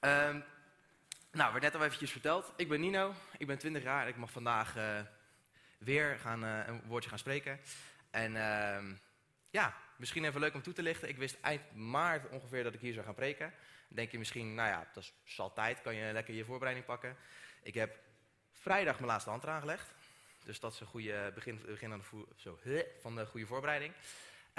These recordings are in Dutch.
Ehm, nou, werd net al eventjes verteld. Ik ben Nino, ik ben 20 jaar en ik mag vandaag eh, weer gaan, eh, een woordje gaan spreken. En ehm, ja, misschien even leuk om toe te lichten. Ik wist eind maart ongeveer dat ik hier zou gaan preken. Dan denk je misschien, nou ja, dat is al tijd, kan je lekker je voorbereiding pakken. Ik heb vrijdag mijn laatste hand eraan gelegd. Dus dat is een goede begin, begin zo, van de goede voorbereiding.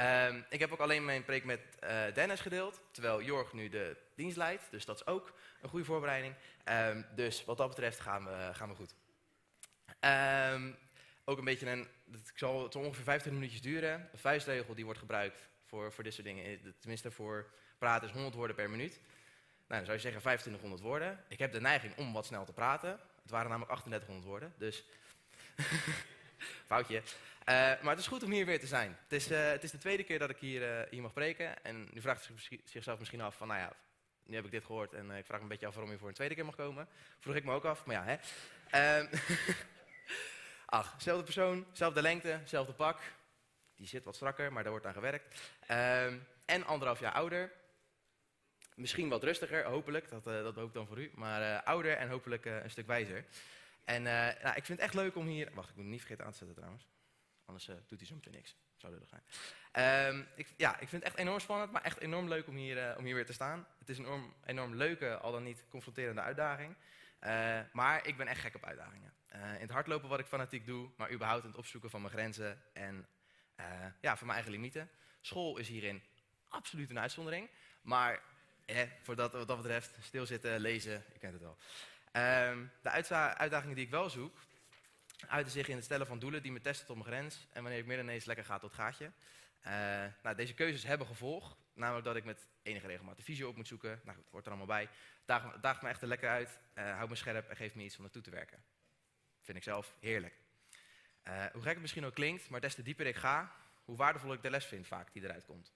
Ehm, ik heb ook alleen mijn preek met uh, Dennis gedeeld, terwijl Jorg nu de dienst leidt. Dus dat is ook een goede voorbereiding. Ehm, dus wat dat betreft gaan we, gaan we goed. Um, ook een beetje een, het zal, het ongeveer 25 minuutjes duren. Een vuistregel die wordt gebruikt voor, voor dit soort dingen, eh, tenminste voor praten is 100 woorden per minuut. Nou, dan zou je zeggen 2500 woorden. Ik heb de neiging om wat snel te praten. Het waren namelijk 3800 woorden, dus foutje. Uh, maar het is goed om hier weer te zijn. Het is, uh, het is de tweede keer dat ik hier, uh, hier mag preken. En nu vraagt zich zichzelf misschien af van, nou ja, nu heb ik dit gehoord en ik vraag me een beetje af waarom je voor een tweede keer mag komen. Vroeg ik me ook af, maar ja, hè. Ehm, ach, zelfde persoon, zelfde lengte, zelfde pak. Die zit wat strakker, maar daar wordt aan gewerkt. Ehm, en anderhalf jaar ouder. Misschien wat rustiger, hopelijk, dat, dat hoop ik dan voor u. Maar ouder en hopelijk een stuk wijzer. En nou, ik vind het echt leuk om hier... Wacht, ik moet niet vergeten aan te zetten trouwens. Anders uh, doet hij zo meteen niks. Zou lullig zijn. Um, ik, ja, ik vind het echt enorm spannend, maar echt enorm leuk om hier, uh, om hier weer te staan. Het is een enorm, enorm leuke, al dan niet confronterende uitdaging. Maar ik ben echt gek op uitdagingen. in het hardlopen wat ik fanatiek doe, maar überhaupt in het opzoeken van mijn grenzen en ja, van mijn eigen limieten. School is hierin absoluut een uitzondering. Maar eh, voor dat, wat dat betreft, stilzitten, lezen, je kent het wel. Um, de uitdagingen die ik wel zoek, uiten zich in het stellen van doelen die me testen tot mijn grens. En wanneer ik meer dan eens lekker ga tot gaatje. Uh, nou, deze keuzes hebben gevolg. Namelijk dat ik met enige regelmaat visio op moet zoeken. Nou goed, wordt er allemaal bij. Daagt, daagt me echt er lekker uit. Uh, houdt me scherp en geeft me iets om naartoe te werken. Vind ik zelf heerlijk. Uh, hoe gek het misschien ook klinkt, maar des te dieper ik ga, hoe waardevol ik de les vind vaak die eruit komt.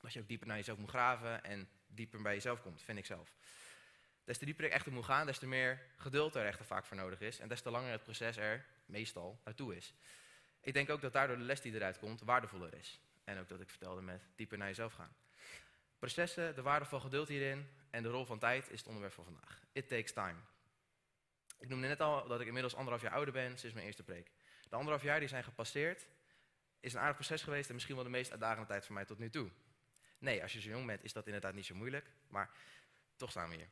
Als je ook dieper naar jezelf moet graven en dieper bij jezelf komt, vind ik zelf. Des te dieper ik echt moet gaan, des te meer geduld er echt vaak voor nodig is. En des te langer het proces er meestal naartoe is. Ik denk ook dat daardoor de les die eruit komt waardevoller is. En ook dat ik vertelde met dieper naar jezelf gaan. Processen, de waarde van geduld hierin en de rol van tijd is het onderwerp van vandaag. It takes time. Ik noemde net al dat ik inmiddels anderhalf jaar ouder ben sinds mijn eerste preek. De anderhalf jaar die zijn gepasseerd is een aardig proces geweest en misschien wel de meest uitdagende tijd voor mij tot nu toe. Nee, als je zo jong bent is dat inderdaad niet zo moeilijk, maar toch staan we hier.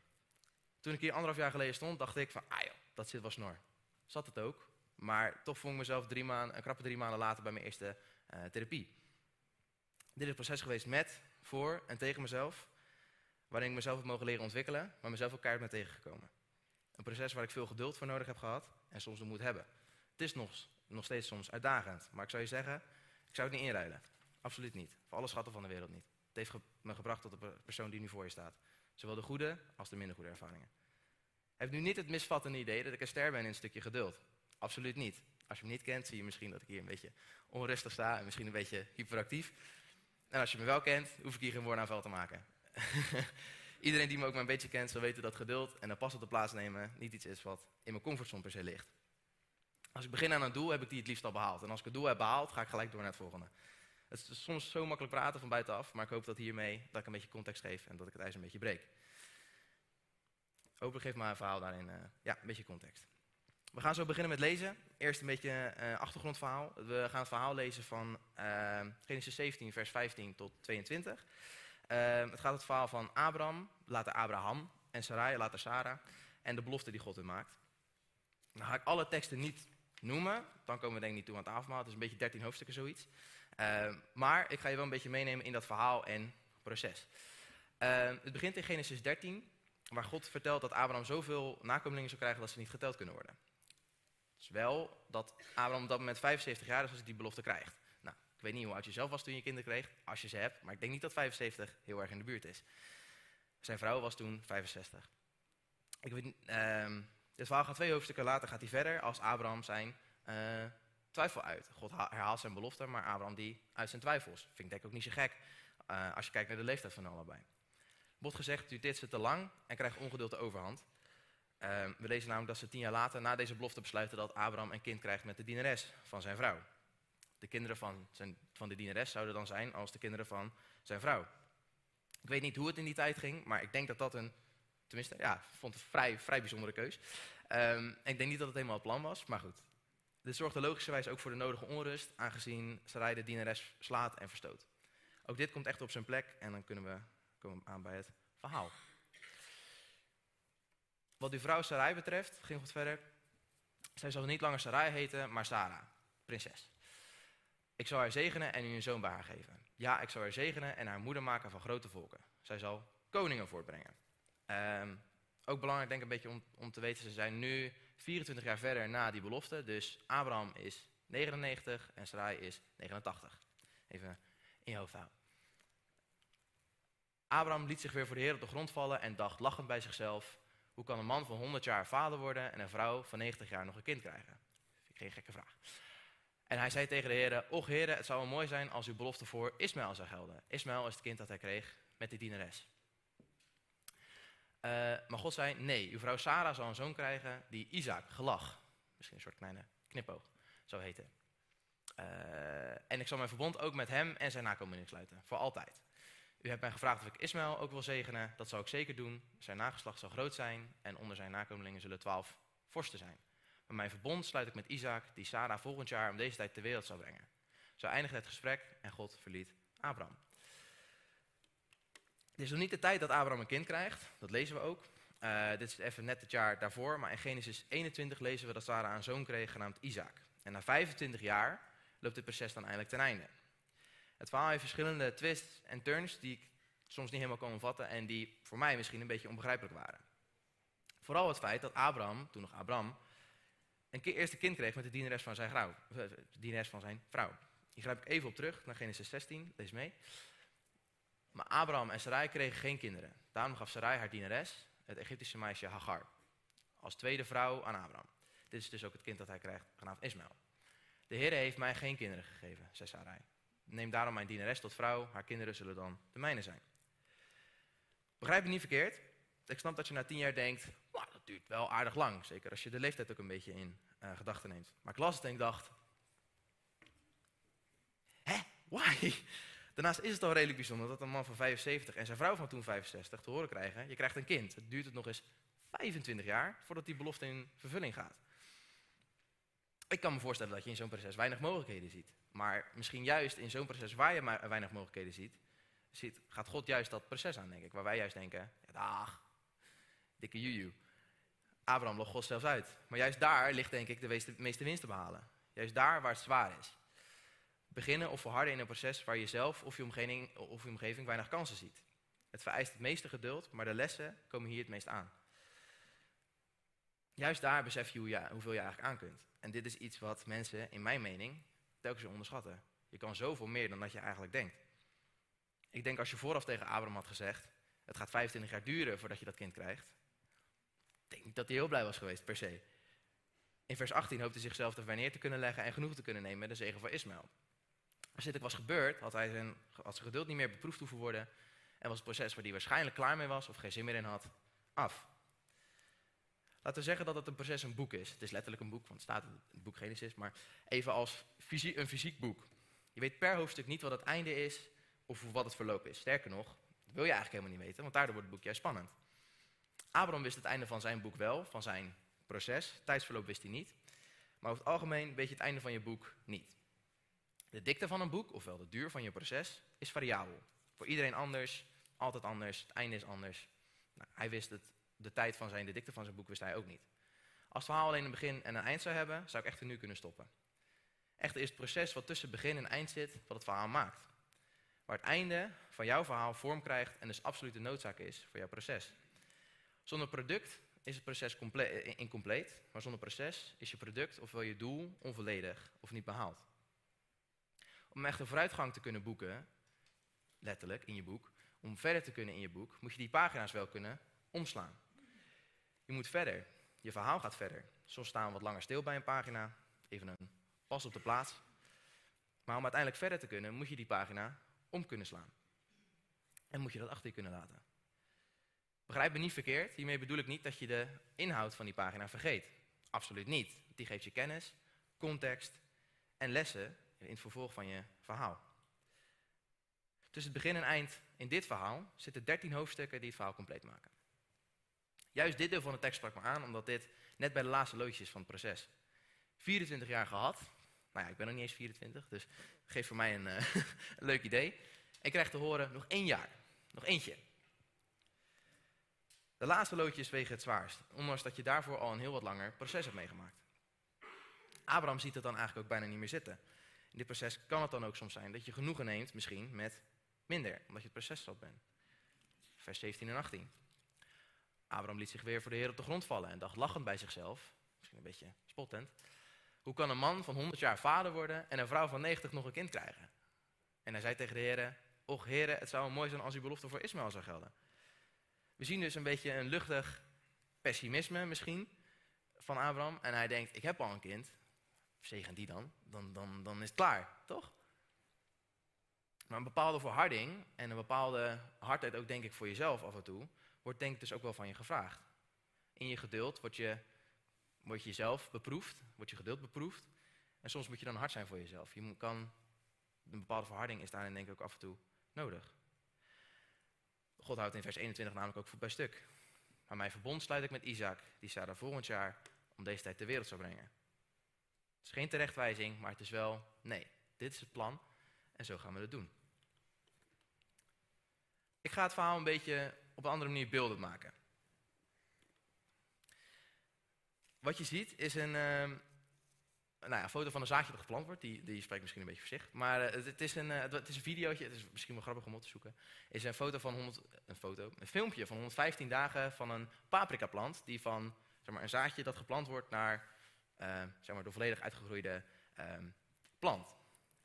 Toen ik hier anderhalf jaar geleden stond, dacht ik van, ah joh, dat zit wel snor. Zat het ook, maar toch vond ik mezelf drie maanden, een krappe drie maanden later bij mijn eerste uh, therapie. Dit is een proces geweest met, voor en tegen mezelf, waarin ik mezelf heb mogen leren ontwikkelen, maar mezelf ook keihard tegengekomen. Een proces waar ik veel geduld voor nodig heb gehad en soms de moed hebben. Het is nog, nog steeds soms uitdagend, maar ik zou je zeggen, ik zou het niet inruilen. Absoluut niet. Voor alle schatten van de wereld niet. Het heeft me gebracht tot de persoon die nu voor je staat. Zowel de goede als de minder goede ervaringen. Heb nu niet het misvattende idee dat ik een ster ben in een stukje geduld. Absoluut niet. Als je me niet kent, zie je misschien dat ik hier een beetje onrustig sta en misschien een beetje hyperactief. En als je me wel kent, hoef ik hier geen woordaanval te maken. Iedereen die me ook maar een beetje kent, zal weten dat geduld en een pas op de plaats nemen niet iets is wat in mijn comfortzone per se ligt. Als ik begin aan een doel, heb ik die het liefst al behaald. En als ik het doel heb behaald, ga ik gelijk door naar het volgende. Het is soms zo makkelijk praten van buitenaf, maar ik hoop dat hiermee dat ik een beetje context geef en dat ik het ijs een beetje breek. Hopelijk geeft mijn verhaal daarin uh, ja, een beetje context. We gaan zo beginnen met lezen. Eerst een beetje uh, achtergrondverhaal. We gaan het verhaal lezen van uh, Genesis 17, vers 15 tot 22. het gaat het verhaal van Abraham, later Abraham, en Sarai, later Sarah, en de belofte die God hem maakt. Dan ga ik alle teksten niet noemen, dan komen we denk ik niet toe aan het avondmaal. Het is een beetje 13 hoofdstukken zoiets. Uh, maar ik ga je wel een beetje meenemen in dat verhaal en proces. Uh, het begint in Genesis 13, waar God vertelt dat Abraham zoveel nakomelingen zou krijgen dat ze niet geteld kunnen worden. Het is wel dat Abraham op dat moment 75 jaar is als hij die belofte krijgt. Nou, ik weet niet hoe oud je zelf was toen je kinderen kreeg, als je ze hebt, maar ik denk niet dat 75 heel erg in de buurt is. Zijn vrouw was toen 65. Ik weet, dit verhaal gaat twee hoofdstukken later gaat hij verder als Abraham zijn uh, twijfel uit. God herhaalt zijn belofte, maar Abraham die uit zijn twijfels. Vind ik denk ook niet zo gek uh, als je kijkt naar de leeftijd van allebei. Wordt gezegd, duurt dit ze te lang en krijgt ongeduld de overhand. Uh, we lezen namelijk dat ze tien jaar later na deze belofte besluiten dat Abraham een kind krijgt met de dienares van zijn vrouw. De kinderen van, zijn, van de dienares zouden dan zijn als de kinderen van zijn vrouw. Ik weet niet hoe het in die tijd ging, maar ik denk dat dat een Tenminste, ja, vond het een vrij, vrij bijzondere keus. Ehm, ik denk niet dat het helemaal het plan was, maar goed. Dit zorgde logischerwijs ook voor de nodige onrust, aangezien Sarai de dienares slaat en verstoot. Ook dit komt echt op zijn plek en dan kunnen we komen aan bij het verhaal. Wat uw vrouw Sarai betreft, ging God verder. Zij zal niet langer Sarai heten, maar Sarah, prinses. Ik zal haar zegenen en u een zoon bij haar geven. Ja, ik zal haar zegenen en haar moeder maken van grote volken. Zij zal koningen voortbrengen. Ehm, ook belangrijk denk ik een beetje om, om te weten, ze zijn nu 24 jaar verder na die belofte. Dus Abraham is 99 en Sarai is 89. Even in je hoofd houden. Abraham liet zich weer voor de Heer op de grond vallen en dacht lachend bij zichzelf: hoe kan een man van 100 jaar vader worden en een vrouw van 90 jaar nog een kind krijgen? Vind ik geen gekke vraag. En hij zei tegen de Heer: Och Heer, het zou wel mooi zijn als uw belofte voor Ismaël zou gelden. Ismaël is het kind dat hij kreeg met die dienares. Uh, maar God zei: Nee, uw vrouw Sarah zal een zoon krijgen die Isaac, gelach, misschien een soort kleine knipoog, zou heten. Uh, en ik zal mijn verbond ook met hem en zijn nakomelingen sluiten, voor altijd. U hebt mij gevraagd of ik Ismaël ook wil zegenen. Dat zal ik zeker doen. Zijn nageslacht zal groot zijn en onder zijn nakomelingen zullen twaalf vorsten zijn. Maar mijn verbond sluit ik met Isaac, die Sarah volgend jaar om deze tijd ter wereld zal brengen. Zo eindigde het gesprek en God verliet Abraham. Het is nog niet de tijd dat Abraham een kind krijgt, dat lezen we ook. Uh, dit is even net het jaar daarvoor, maar in Genesis 21 lezen we dat Sarah een zoon kreeg genaamd Isaac. En na 25 jaar loopt dit proces dan eindelijk ten einde. Het verhaal heeft verschillende twists en turns die ik soms niet helemaal kon omvatten en die voor mij misschien een beetje onbegrijpelijk waren. Vooral het feit dat Abraham, toen nog Abraham, een keer eerst een kind kreeg met de dienares van zijn vrouw. Eh, de van zijn vrouw. Hier grijp ik even op terug naar Genesis 16, lees mee. Maar Abraham en Sarai kregen geen kinderen. Daarom gaf Sarai haar dienares, het Egyptische meisje Hagar, als tweede vrouw aan Abraham. Dit is dus ook het kind dat hij krijgt, genaamd Ismaël. De Heer heeft mij geen kinderen gegeven, zei Sarai. Neem daarom mijn dienares tot vrouw, haar kinderen zullen dan de mijne zijn. Begrijp me niet verkeerd. Ik snap dat je na tien jaar denkt, dat duurt wel aardig lang. Zeker als je de leeftijd ook een beetje in uh, gedachten neemt. Maar ik las het en ik dacht, hè, why? Daarnaast is het al redelijk bijzonder dat een man van 75 en zijn vrouw van toen 65 te horen krijgen, je krijgt een kind. Het duurt het nog eens 25 jaar voordat die belofte in vervulling gaat. Ik kan me voorstellen dat je in zo'n proces weinig mogelijkheden ziet. Maar misschien juist in zo'n proces waar je maar weinig mogelijkheden ziet, ziet, gaat God juist dat proces aan, denk ik. Waar wij juist denken, dag, dikke juju. Abraham log God zelfs uit. Maar juist daar ligt denk ik de meeste winst te behalen. Juist daar waar het zwaar is. Beginnen of volharden in een proces waar je zelf of je omgeving, of je omgeving weinig kansen ziet. Het vereist het meeste geduld, maar de lessen komen hier het meest aan. Juist daar besef je, hoe je hoeveel je eigenlijk aan kunt. En dit is iets wat mensen, in mijn mening, telkens onderschatten. Je kan zoveel meer dan dat je eigenlijk denkt. Ik denk als je vooraf tegen Abraham had gezegd, het gaat 25 jaar duren voordat je dat kind krijgt. Ik denk niet dat hij heel blij was geweest, per se. In vers 18 hoopte hij zichzelf te neer te kunnen leggen en genoeg te kunnen nemen met de zegen van Ismaël. Als dit was gebeurd, had, hij zijn, had zijn geduld niet meer beproefd hoeven worden en was het proces waar hij waarschijnlijk klaar mee was of geen zin meer in had, af. Laten we zeggen dat het een proces een boek is. Het is letterlijk een boek, want het staat in het boek Genesis, maar even als een fysiek boek. Je weet per hoofdstuk niet wat het einde is of wat het verloop is. Sterker nog, dat wil je eigenlijk helemaal niet weten, want daardoor wordt het boek juist spannend. Abraham wist het einde van zijn boek wel, van zijn proces. Tijdsverloop wist hij niet. Maar over het algemeen weet je het einde van je boek niet. De dikte van een boek, ofwel de duur van je proces, is variabel. Voor iedereen anders, altijd anders, het einde is anders. Nou, hij wist het, de tijd van zijn, de dikte van zijn boek wist hij ook niet. Als het verhaal alleen een begin en een eind zou hebben, zou ik echter nu kunnen stoppen. Echter is het proces wat tussen begin en eind zit, wat het verhaal maakt. Waar het einde van jouw verhaal vorm krijgt en dus absolute noodzaak is voor jouw proces. Zonder product is het proces incompleet, maar zonder proces is je product ofwel je doel onvolledig of niet behaald. Om echt een vooruitgang te kunnen boeken, letterlijk in je boek, om verder te kunnen in je boek, moet je die pagina's wel kunnen omslaan. Je moet verder. Je verhaal gaat verder. Soms staan we wat langer stil bij een pagina, even een pas op de plaats. Maar om uiteindelijk verder te kunnen, moet je die pagina om kunnen slaan. En moet je dat achter je kunnen laten. Begrijp me niet verkeerd, hiermee bedoel ik niet dat je de inhoud van die pagina vergeet. Absoluut niet. Die geeft je kennis, context en lessen in het vervolg van je verhaal. Tussen het begin en eind in dit verhaal zitten 13 hoofdstukken die het verhaal compleet maken. Juist dit deel van de tekst sprak me aan, omdat dit net bij de laatste loodjes van het proces. 24 jaar gehad. Nou ja, ik ben nog niet eens 24, dus geef voor mij een, uh, een leuk idee. Ik krijg te horen, nog één jaar. Nog eentje. De laatste loodjes wegen het zwaarst, ondanks dat je daarvoor al een heel wat langer proces hebt meegemaakt. Abraham ziet het dan eigenlijk ook bijna niet meer zitten. In dit proces kan het dan ook soms zijn dat je genoegen neemt, misschien met minder, omdat je het proces zat bent. Vers 17 en 18. Abraham liet zich weer voor de Heer op de grond vallen en dacht lachend bij zichzelf, misschien een beetje spottend, hoe kan een man van 100 jaar vader worden en een vrouw van 90 nog een kind krijgen? En hij zei tegen de Heer, och Heer, het zou mooi zijn als uw belofte voor Ismaël zou gelden. We zien dus een beetje een luchtig pessimisme misschien van Abraham. En hij denkt, ik heb al een kind, zegen die dan, dan, dan, dan is het klaar, toch? Maar een bepaalde volharding en een bepaalde hardheid ook denk ik voor jezelf af en toe, wordt denk ik dus ook wel van je gevraagd. In je geduld word je, word je jezelf beproefd, wordt je geduld beproefd. En soms moet je dan hard zijn voor jezelf. Je kan, een bepaalde verharding is daarin denk ik ook af en toe nodig. God houdt in vers 21 namelijk ook voet bij stuk. Maar mijn verbond sluit ik met Isaac, die Sarah volgend jaar om deze tijd ter wereld zou brengen. Het is geen terechtwijzing, maar het is wel, nee, dit is het plan en zo gaan we het doen. Ik ga het verhaal een beetje op een andere manier beeldend maken. Wat je ziet is een, uh, nou ja, foto van een zaadje dat geplant wordt. Die, die spreekt misschien een beetje voor zich. Maar uh, het, is een, uh, het is een videootje, het is misschien wel grappig om op te zoeken. Is een foto van 100, een foto, een filmpje van 115 dagen van een paprika plant. Die van zeg maar, een zaadje dat geplant wordt naar zeg maar, de volledig uitgegroeide ehm, plant.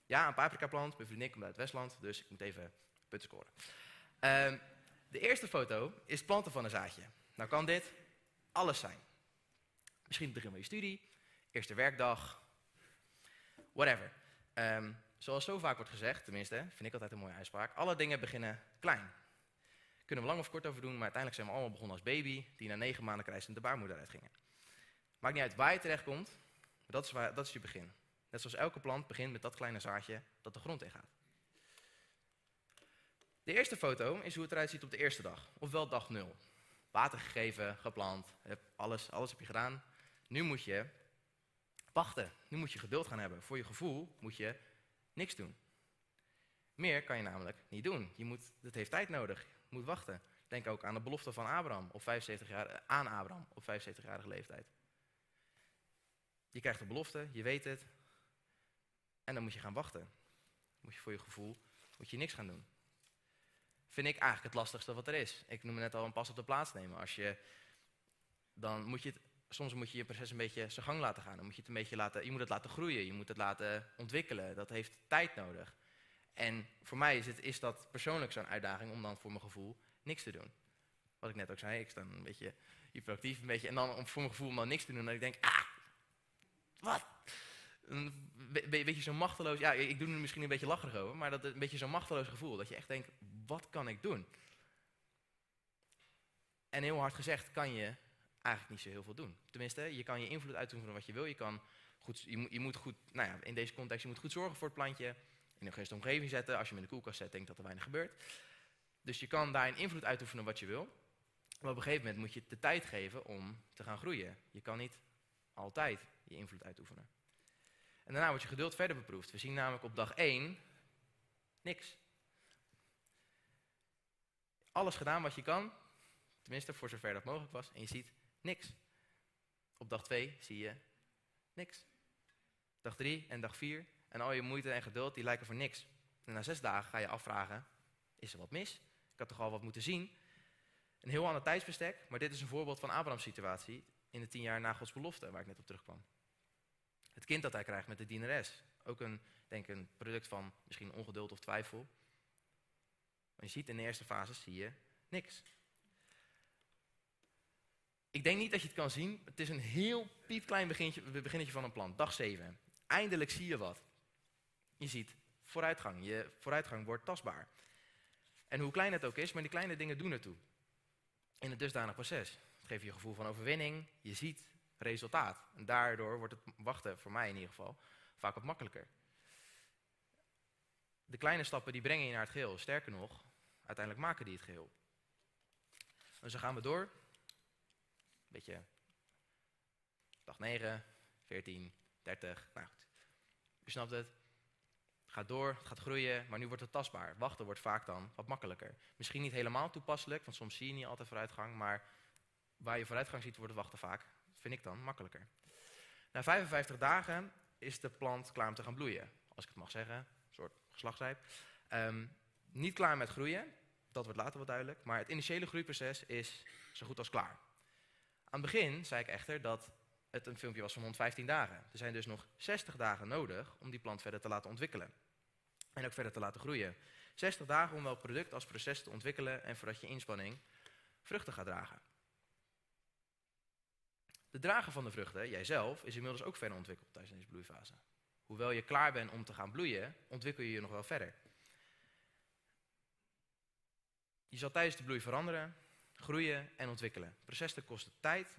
Ja, een paprika plant. Mijn vriendin komt uit Westland, dus ik moet even punten scoren. Ehm, de eerste foto is planten van een zaadje. Nou kan dit alles zijn. Misschien het begin van je studie, eerste werkdag, whatever. Zoals zo vaak wordt gezegd, tenminste, vind ik altijd een mooie uitspraak. Alle dingen beginnen klein. Kunnen we lang of kort over doen, maar uiteindelijk zijn we allemaal begonnen als baby, die na negen maanden krijsend de baarmoeder uitgingen. Maakt niet uit waar je terecht komt, maar dat is, waar, dat is je begin. Net zoals elke plant begint met dat kleine zaadje dat de grond ingaat. De eerste foto is hoe het eruit ziet op de eerste dag, ofwel dag nul. Water gegeven, geplant, alles, alles heb je gedaan. Nu moet je wachten. Nu moet je geduld gaan hebben. Voor je gevoel moet je niks doen. Meer kan je namelijk niet doen. Je moet, het heeft tijd nodig. Je moet wachten. Denk ook aan de belofte van Abraham op 75 jaar, aan Abraham op 75-jarige leeftijd. Je krijgt de belofte, je weet het. En dan moet je gaan wachten. Moet je voor je gevoel moet je niks gaan doen. Vind ik eigenlijk het lastigste wat er is. Ik noemde net al een pas op de plaats nemen. Als je, dan moet je soms moet je je proces een beetje zijn gang laten gaan. Dan moet je het een beetje laten, je moet het laten groeien, je moet het laten ontwikkelen. Dat heeft tijd nodig. En voor mij is, het, is dat persoonlijk zo'n uitdaging om dan voor mijn gevoel niks te doen. Wat ik net ook zei, ik sta een beetje hyperactief, een beetje, en dan om voor mijn gevoel om niks te doen, dat ik denk, ah, wat? Een beetje zo'n machteloos, ja, ik doe er misschien een beetje lacherig over, maar dat een beetje zo'n machteloos gevoel, dat je echt denkt, wat kan ik doen? En heel hard gezegd kan je eigenlijk niet zo heel veel doen. Tenminste, je kan je invloed uitoefenen wat je wil. Je, kan goed, je, moet, goed, nou ja, in deze context, je moet goed zorgen voor het plantje. In een gerust omgeving zetten. Als je hem in de koelkast zet, denk dat er weinig gebeurt. Dus je kan daarin invloed uitoefenen wat je wil. Maar op een gegeven moment moet je de tijd geven om te gaan groeien. Je kan niet altijd je invloed uitoefenen. En daarna wordt je geduld verder beproefd. We zien namelijk op dag 1 niks. Alles gedaan wat je kan, tenminste voor zover dat mogelijk was, en je ziet Niks. Op dag 2 zie je niks. Dag 3 en dag 4 en al je moeite en geduld die lijken voor niks. En na zes dagen ga je afvragen, is er wat mis? Ik had toch al wat moeten zien? Een heel ander tijdsbestek, maar dit is een voorbeeld van Abraham's situatie in de tien jaar na Gods belofte, waar ik net op terugkwam. Het kind dat hij krijgt met de dienares. Ook een, denk een product van misschien ongeduld of twijfel. Maar je ziet in de eerste fase, zie je niks. Ik denk niet dat je het kan zien. Het is een heel piepklein beginnetje, beginnetje van een plan. Dag 7. Eindelijk zie je wat. Je ziet vooruitgang. Je vooruitgang wordt tastbaar. En hoe klein het ook is, maar die kleine dingen doen ertoe. In het dusdanig proces. Het geeft je een gevoel van overwinning. Je ziet resultaat. En daardoor wordt het wachten, voor mij in ieder geval, vaak wat makkelijker. De kleine stappen die brengen je naar het geheel. Sterker nog, uiteindelijk maken die het geheel. En zo gaan we door beetje dag 9, 14, 30, nou goed. U snapt het. Het gaat door, het gaat groeien, maar nu wordt het tastbaar. Wachten wordt vaak dan wat makkelijker. Misschien niet helemaal toepasselijk, want soms zie je niet altijd vooruitgang, maar waar je vooruitgang ziet, wordt het wachten vaak, vind ik dan, makkelijker. Na 55 dagen is de plant klaar om te gaan bloeien, als ik het mag zeggen, een soort geslachtsrijp. Um, niet klaar met groeien, dat wordt later wel duidelijk, maar het initiële groeiproces is zo goed als klaar. Aan het begin zei ik echter dat het een filmpje was van 115 dagen. Er zijn dus nog 60 dagen nodig om die plant verder te laten ontwikkelen. En ook verder te laten groeien. 60 dagen om wel product als proces te ontwikkelen en voordat je inspanning vruchten gaat dragen. De drager van de vruchten, jijzelf, is inmiddels ook verder ontwikkeld tijdens deze bloeifase. Hoewel je klaar bent om te gaan bloeien, ontwikkel je je nog wel verder. Je zal tijdens de bloei veranderen, groeien en ontwikkelen. Het proces kost tijd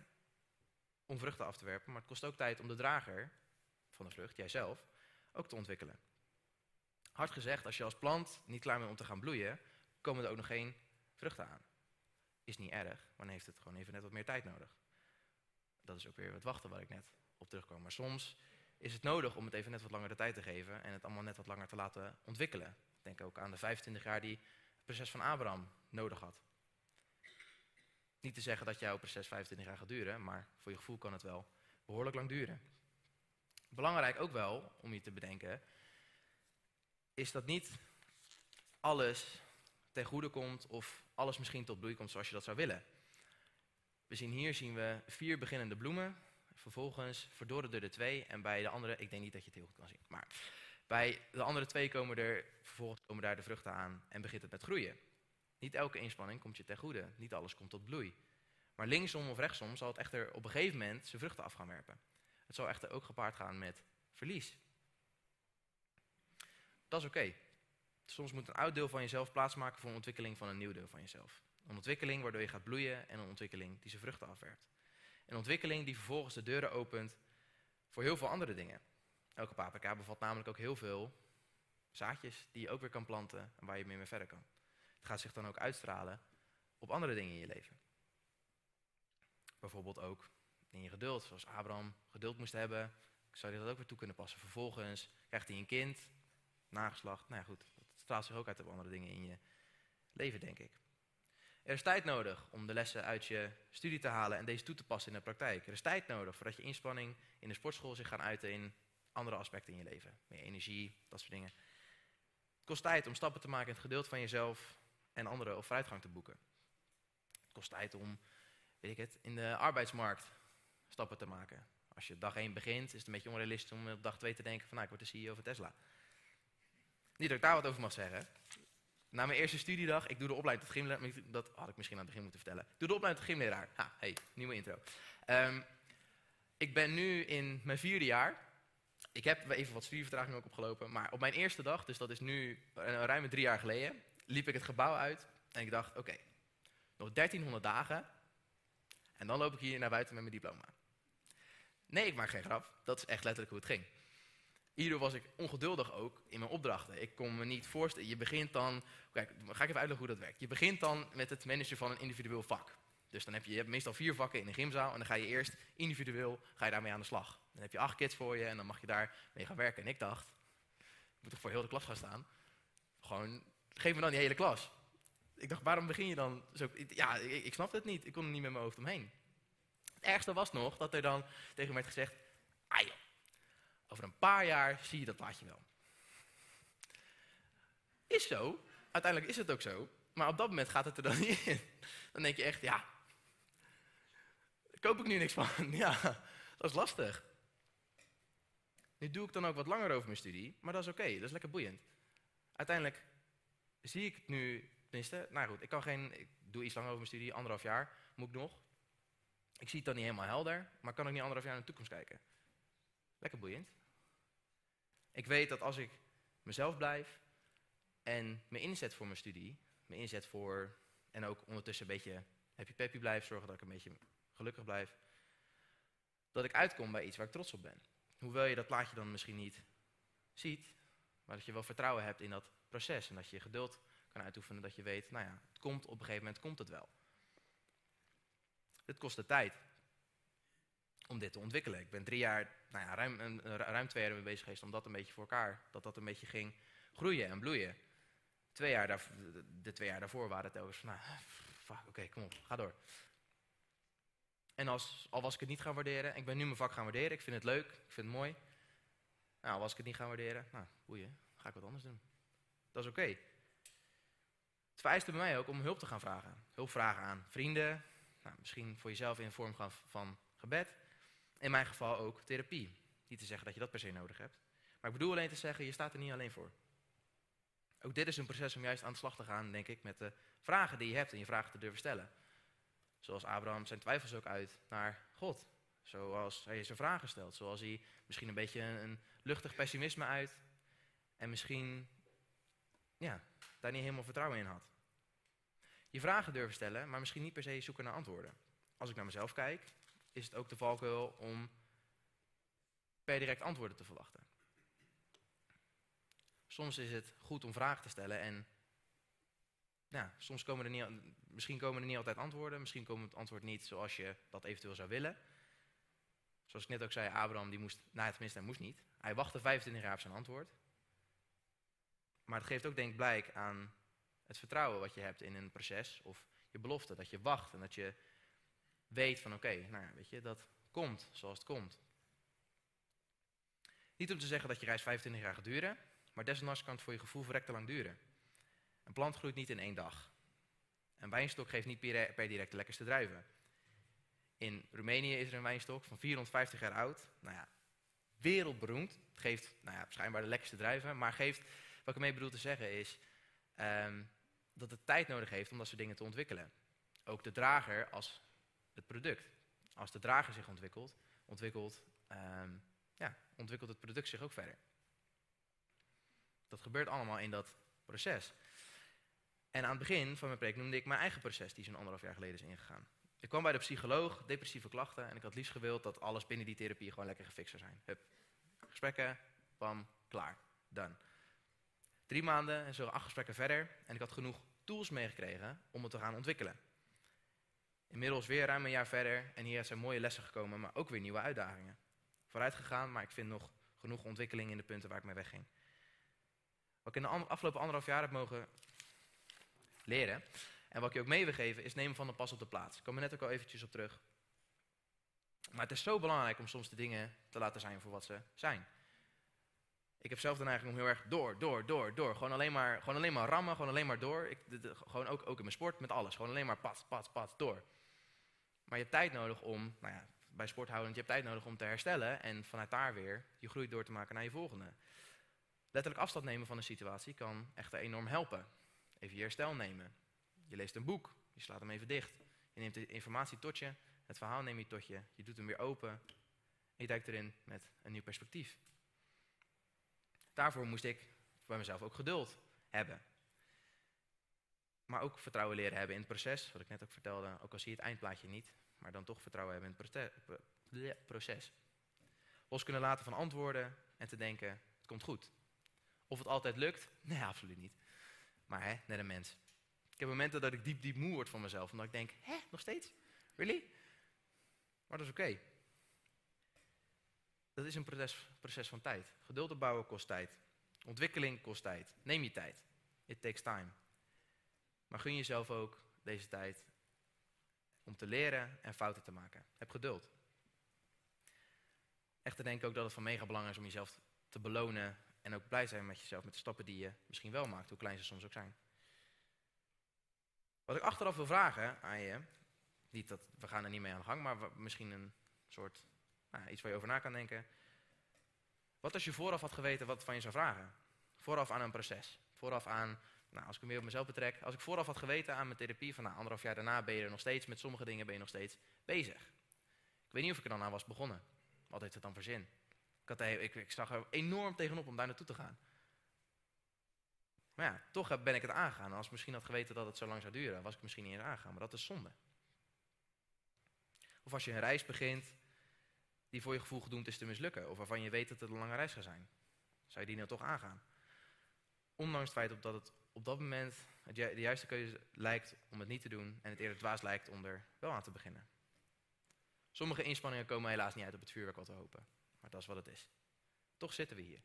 om vruchten af te werpen, maar het kost ook tijd om de drager van de vrucht, jijzelf, ook te ontwikkelen. Hard gezegd, als je als plant niet klaar bent om te gaan bloeien, komen er ook nog geen vruchten aan. Is niet erg, maar dan heeft het gewoon even net wat meer tijd nodig. Dat is ook weer het wachten waar ik net op terugkwam. Maar soms is het nodig om het even net wat langer de tijd te geven en het allemaal net wat langer te laten ontwikkelen. Denk ook aan de 25 jaar die het proces van Abraham nodig had. Niet te zeggen dat jouw proces 25 jaar gaat duren, maar voor je gevoel kan het wel behoorlijk lang duren. Belangrijk ook wel om je te bedenken, is dat niet alles ten goede komt of alles misschien tot bloei komt zoals je dat zou willen. We zien hier zien we vier beginnende bloemen, vervolgens verdorden er twee en bij de andere, ik denk niet dat je het heel goed kan zien, maar bij de andere twee komen er vervolgens komen daar de vruchten aan en begint het met groeien. Niet elke inspanning komt je ten goede. Niet alles komt tot bloei. Maar linksom of rechtsom zal het echter op een gegeven moment zijn vruchten af gaan werpen. Het zal echter ook gepaard gaan met verlies. Dat is oké. Soms moet een oud deel van jezelf plaatsmaken voor een ontwikkeling van een nieuw deel van jezelf. Een ontwikkeling waardoor je gaat bloeien en een ontwikkeling die zijn vruchten afwerpt. Een ontwikkeling die vervolgens de deuren opent voor heel veel andere dingen. Elke paprika bevat namelijk ook heel veel zaadjes die je ook weer kan planten en waar je mee, mee verder kan gaat zich dan ook uitstralen op andere dingen in je leven. Bijvoorbeeld ook in je geduld, zoals Abraham geduld moest hebben, zou hij dat ook weer toe kunnen passen. Vervolgens krijgt hij een kind, nageslacht, nou ja goed, dat straalt zich ook uit op andere dingen in je leven, denk ik. Er is tijd nodig om de lessen uit je studie te halen en deze toe te passen in de praktijk. Er is tijd nodig voordat je inspanning in de sportschool zich gaan uiten in andere aspecten in je leven. Meer energie, dat soort dingen. Het kost tijd om stappen te maken in het geduld van jezelf, en anderen of vooruitgang te boeken. Het kost tijd om, weet ik het, in de arbeidsmarkt stappen te maken. Als je dag 1 begint, is het een beetje onrealistisch om op dag 2 te denken van nou, ik word de CEO van Tesla. Niet dat ik daar wat over mag zeggen. Na mijn eerste studiedag, ik doe de opleiding tot gymleraar, dat had ik misschien aan het begin moeten vertellen. Doe de opleiding tot gymleraar. Ha, hey, nieuwe intro. Um, ik ben nu in mijn vierde jaar. Ik heb even wat studievertraging ook opgelopen, maar op mijn eerste dag, dus dat is nu ruim drie jaar geleden, liep ik het gebouw uit en ik dacht, oké, nog 1300 dagen en dan loop ik hier naar buiten met mijn diploma. Nee, ik maak geen grap. Dat is echt letterlijk hoe het ging. Hierdoor was ik ongeduldig ook in mijn opdrachten. Ik kon me niet voorstellen. Je begint dan. Kijk, ga ik even uitleggen hoe dat werkt. Je begint dan met het managen van een individueel vak. Dus dan heb je, je hebt meestal vier vakken in een gymzaal. En dan ga je eerst individueel ga je daarmee aan de slag. Dan heb je acht kids voor je en dan mag je daar mee gaan werken. En ik dacht, ik moet toch voor heel de klas gaan staan. Gewoon geef me dan die hele klas. Ik dacht, waarom begin je dan zo? Ja, ik, ik snapte het niet. Ik kon er niet met mijn hoofd omheen. Het ergste was nog dat er dan tegen me werd gezegd: ah paar jaar zie je dat plaatje wel. Is zo. Uiteindelijk is het ook zo. Maar op dat moment gaat het er dan niet in. Dan denk je echt, ja, daar koop ik nu niks van. Ja, dat is lastig. Nu doe ik dan ook wat langer over mijn studie, maar dat is oké, dat is lekker boeiend. Uiteindelijk zie ik het nu, tenminste, nou goed, ik kan geen, ik doe iets langer over mijn studie, anderhalf jaar moet ik nog. Ik zie het dan niet helemaal helder, maar kan ik niet anderhalf jaar naar de toekomst kijken. Lekker boeiend. Ik weet dat als ik mezelf blijf en me inzet voor mijn studie, me inzet voor, en ook ondertussen een beetje happy peppy blijf, zorgen dat ik een beetje gelukkig blijf, dat ik uitkom bij iets waar ik trots op ben. Hoewel je dat plaatje dan misschien niet ziet, maar dat je wel vertrouwen hebt in dat proces. En dat je geduld kan uitoefenen, dat je weet, nou ja, het komt op een gegeven moment komt het wel. Dit kost de tijd. Om dit te ontwikkelen. Ik ben drie jaar, nou ja, ruim, ruim twee jaar mee bezig geweest om dat een beetje voor elkaar, dat dat een beetje ging groeien en bloeien. Twee jaar daar, de twee jaar daarvoor waren het telkens van, nou, fuck, oké, kom op, ga door. En als, al was ik het niet gaan waarderen, ik ben nu mijn vak gaan waarderen, ik vind het leuk, ik vind het mooi. Nou, was ik het niet gaan waarderen, nou, boeien, ga ik wat anders doen. Dat is oké. Het vereiste bij mij ook om hulp te gaan vragen. Hulp vragen aan vrienden, nou, misschien voor jezelf in vorm van gebed. In mijn geval ook therapie. Niet te zeggen dat je dat per se nodig hebt. Maar ik bedoel alleen te zeggen, je staat er niet alleen voor. Ook dit is een proces om juist aan de slag te gaan, denk ik, met de vragen die je hebt en je vragen te durven stellen. Zoals Abraham zijn twijfels ook uit naar God. Zoals hij zijn vragen stelt. Zoals hij misschien een beetje een, luchtig pessimisme uit. En misschien ja, daar niet helemaal vertrouwen in had. Je vragen durven stellen, maar misschien niet per se zoeken naar antwoorden. Als ik naar mezelf kijk, is het ook de valkuil om per direct antwoorden te verwachten. Soms is het goed om vragen te stellen en ja, soms komen er niet, misschien komen er niet altijd antwoorden, misschien komt het antwoord niet zoals je dat eventueel zou willen. Zoals ik net ook zei, Abraham die moest, nou tenminste hij moest niet, hij wachtte 25 jaar op zijn antwoord. Maar het geeft ook denk ik blijk aan het vertrouwen wat je hebt in een proces of je belofte, dat je wacht en dat je weet van oké, nou ja, weet je, dat komt zoals het komt. Niet om te zeggen dat je reis 25 jaar gaat duren, maar desondanks kan het voor je gevoel verrekte lang duren. Een plant groeit niet in één dag. Een wijnstok geeft niet per direct de lekkerste druiven. In Roemenië is er een wijnstok van 450 jaar oud. Nou ja, wereldberoemd. Het geeft nou ja, schijnbaar de lekkerste druiven. Maar geeft, wat ik ermee bedoel te zeggen is, ehm, dat het tijd nodig heeft om dat soort dingen te ontwikkelen. Ook de drager als het product. Als de drager zich ontwikkelt, ontwikkelt, ehm, ja, ontwikkelt het product zich ook verder. Dat gebeurt allemaal in dat proces. En aan het begin van mijn preek noemde ik mijn eigen proces, die zo'n anderhalf jaar geleden is ingegaan. Ik kwam bij de psycholoog, depressieve klachten, en ik had liefst gewild dat alles binnen die therapie gewoon lekker gefixt zou zijn. Hup. Gesprekken, pam, klaar, done. Drie maanden en zo acht gesprekken verder, en ik had genoeg tools meegekregen om het te gaan ontwikkelen. Inmiddels weer ruim een jaar verder en hier zijn mooie lessen gekomen, maar ook weer nieuwe uitdagingen. Vooruit gegaan, maar ik vind nog genoeg ontwikkeling in de punten waar ik mee wegging. Wat ik in de afgelopen anderhalf jaar heb mogen leren, en wat ik je ook mee wil geven, is nemen van de pas op de plaats. Ik kom er net ook al eventjes op terug. Maar het is zo belangrijk om soms de dingen te laten zijn voor wat ze zijn. Ik heb zelf de neiging om heel erg door, door, door, door. Gewoon alleen maar, gewoon alleen maar rammen, gewoon alleen maar door. Ik, gewoon ook, ook in mijn sport, met alles. Gewoon alleen maar pas, pas, pas, door. Maar je hebt tijd nodig om, nou ja, bij sporthoudend, je hebt tijd nodig om te herstellen en vanuit daar weer je groei door te maken naar je volgende. Letterlijk afstand nemen van een situatie kan echter enorm helpen. Even je herstel nemen. Je leest een boek, je slaat hem even dicht. Je neemt de informatie tot je, het verhaal neem je tot je, je doet hem weer open en je duikt erin met een nieuw perspectief. Daarvoor moest ik bij mezelf ook geduld hebben. Maar ook vertrouwen leren hebben in het proces, wat ik net ook vertelde, ook al zie je het eindplaatje niet, maar dan toch vertrouwen hebben in het proces. Los kunnen laten van antwoorden en te denken, het komt goed. Of het altijd lukt? Nee, absoluut niet. Maar hè, net een mens. Ik heb momenten dat ik diep, diep moe word van mezelf, omdat ik denk, hè, nog steeds? Really? Maar dat is oké. Dat is een proces, proces van tijd. Geduld opbouwen kost tijd. Ontwikkeling kost tijd. Neem je tijd. It takes time. Maar gun jezelf ook deze tijd om te leren en fouten te maken. Heb geduld. Echter denk ook dat het van mega belang is om jezelf te belonen en ook blij zijn met jezelf, met de stappen die je misschien wel maakt, hoe klein ze soms ook zijn. Wat ik achteraf wil vragen aan je, niet dat we gaan er niet mee aan de gang, maar misschien een soort nou, iets waar je over na kan denken. Wat als je vooraf had geweten wat van je zou vragen? Vooraf aan een proces. Vooraf aan, nou, als ik hem weer op mezelf betrek. Als ik vooraf had geweten aan mijn therapie van nou, anderhalf jaar daarna ben je er nog steeds, met sommige dingen ben je nog steeds bezig. Ik weet niet of ik er dan aan was begonnen. Wat heeft het dan voor zin? Ik, had, ik, ik zag er enorm tegenop om daar naartoe te gaan. Maar ja, toch ben ik het aangegaan. Als ik misschien had geweten dat het zo lang zou duren, was ik misschien niet eens aangegaan. Maar dat is zonde. Of als je een reis begint die voor je gevoel gedoemd is te mislukken. Of waarvan je weet dat het een lange reis gaat zijn. Zou je die nou toch aangaan? Ondanks het feit dat het op dat moment de juiste keuze lijkt om het niet te doen. En het eerder dwaas lijkt om er wel aan te beginnen. Sommige inspanningen komen helaas niet uit op het vuurwerk wat we hopen. Maar dat is wat het is. Toch zitten we hier.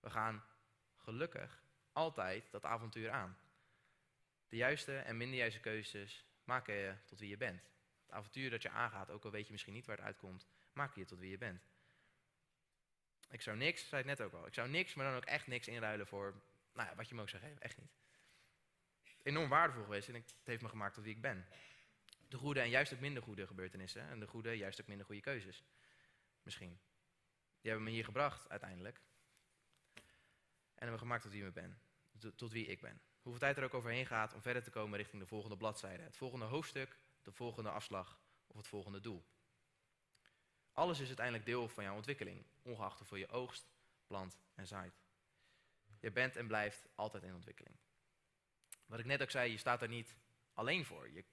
We gaan gelukkig altijd dat avontuur aan. De juiste en minder juiste keuzes maken je tot wie je bent. Het avontuur dat je aangaat, ook al weet je misschien niet waar het uitkomt, maak je tot wie je bent. Ik zou niks, zei het net ook al, ik zou niks, maar dan ook echt niks inruilen voor nou ja, wat je me ook zou geven. Echt niet. Enorm waardevol geweest en het heeft me gemaakt tot wie ik ben. De goede en juist ook minder goede gebeurtenissen en de goede, juist ook minder goede keuzes. Misschien. Die hebben me hier gebracht uiteindelijk. En hebben gemaakt tot wie ik ben. Tot wie ik ben. Hoeveel tijd er ook overheen gaat om verder te komen richting de volgende bladzijde. Het volgende hoofdstuk, de volgende afslag of het volgende doel. Alles is uiteindelijk deel van jouw ontwikkeling, ongeacht of je oogst, plant en zaait. Je bent en blijft altijd in ontwikkeling. Wat ik net ook zei, je staat er niet alleen voor. Je,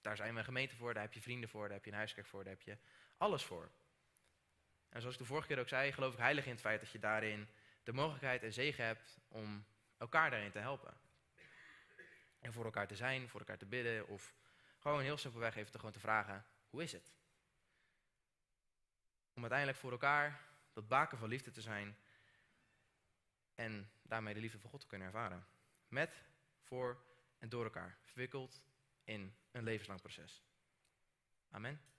daar zijn we een gemeente voor, daar heb je vrienden voor, daar heb je een huiskerk voor, daar heb je alles voor. En zoals ik de vorige keer ook zei, geloof ik heilig in het feit dat je daarin de mogelijkheid en zegen hebt om elkaar daarin te helpen. En voor elkaar te zijn, voor elkaar te bidden of gewoon heel simpelweg even te, gewoon te vragen, hoe is het? Om uiteindelijk voor elkaar dat baken van liefde te zijn en daarmee de liefde van God te kunnen ervaren. Met, voor en door elkaar, verwikkeld in een levenslang proces. Amen.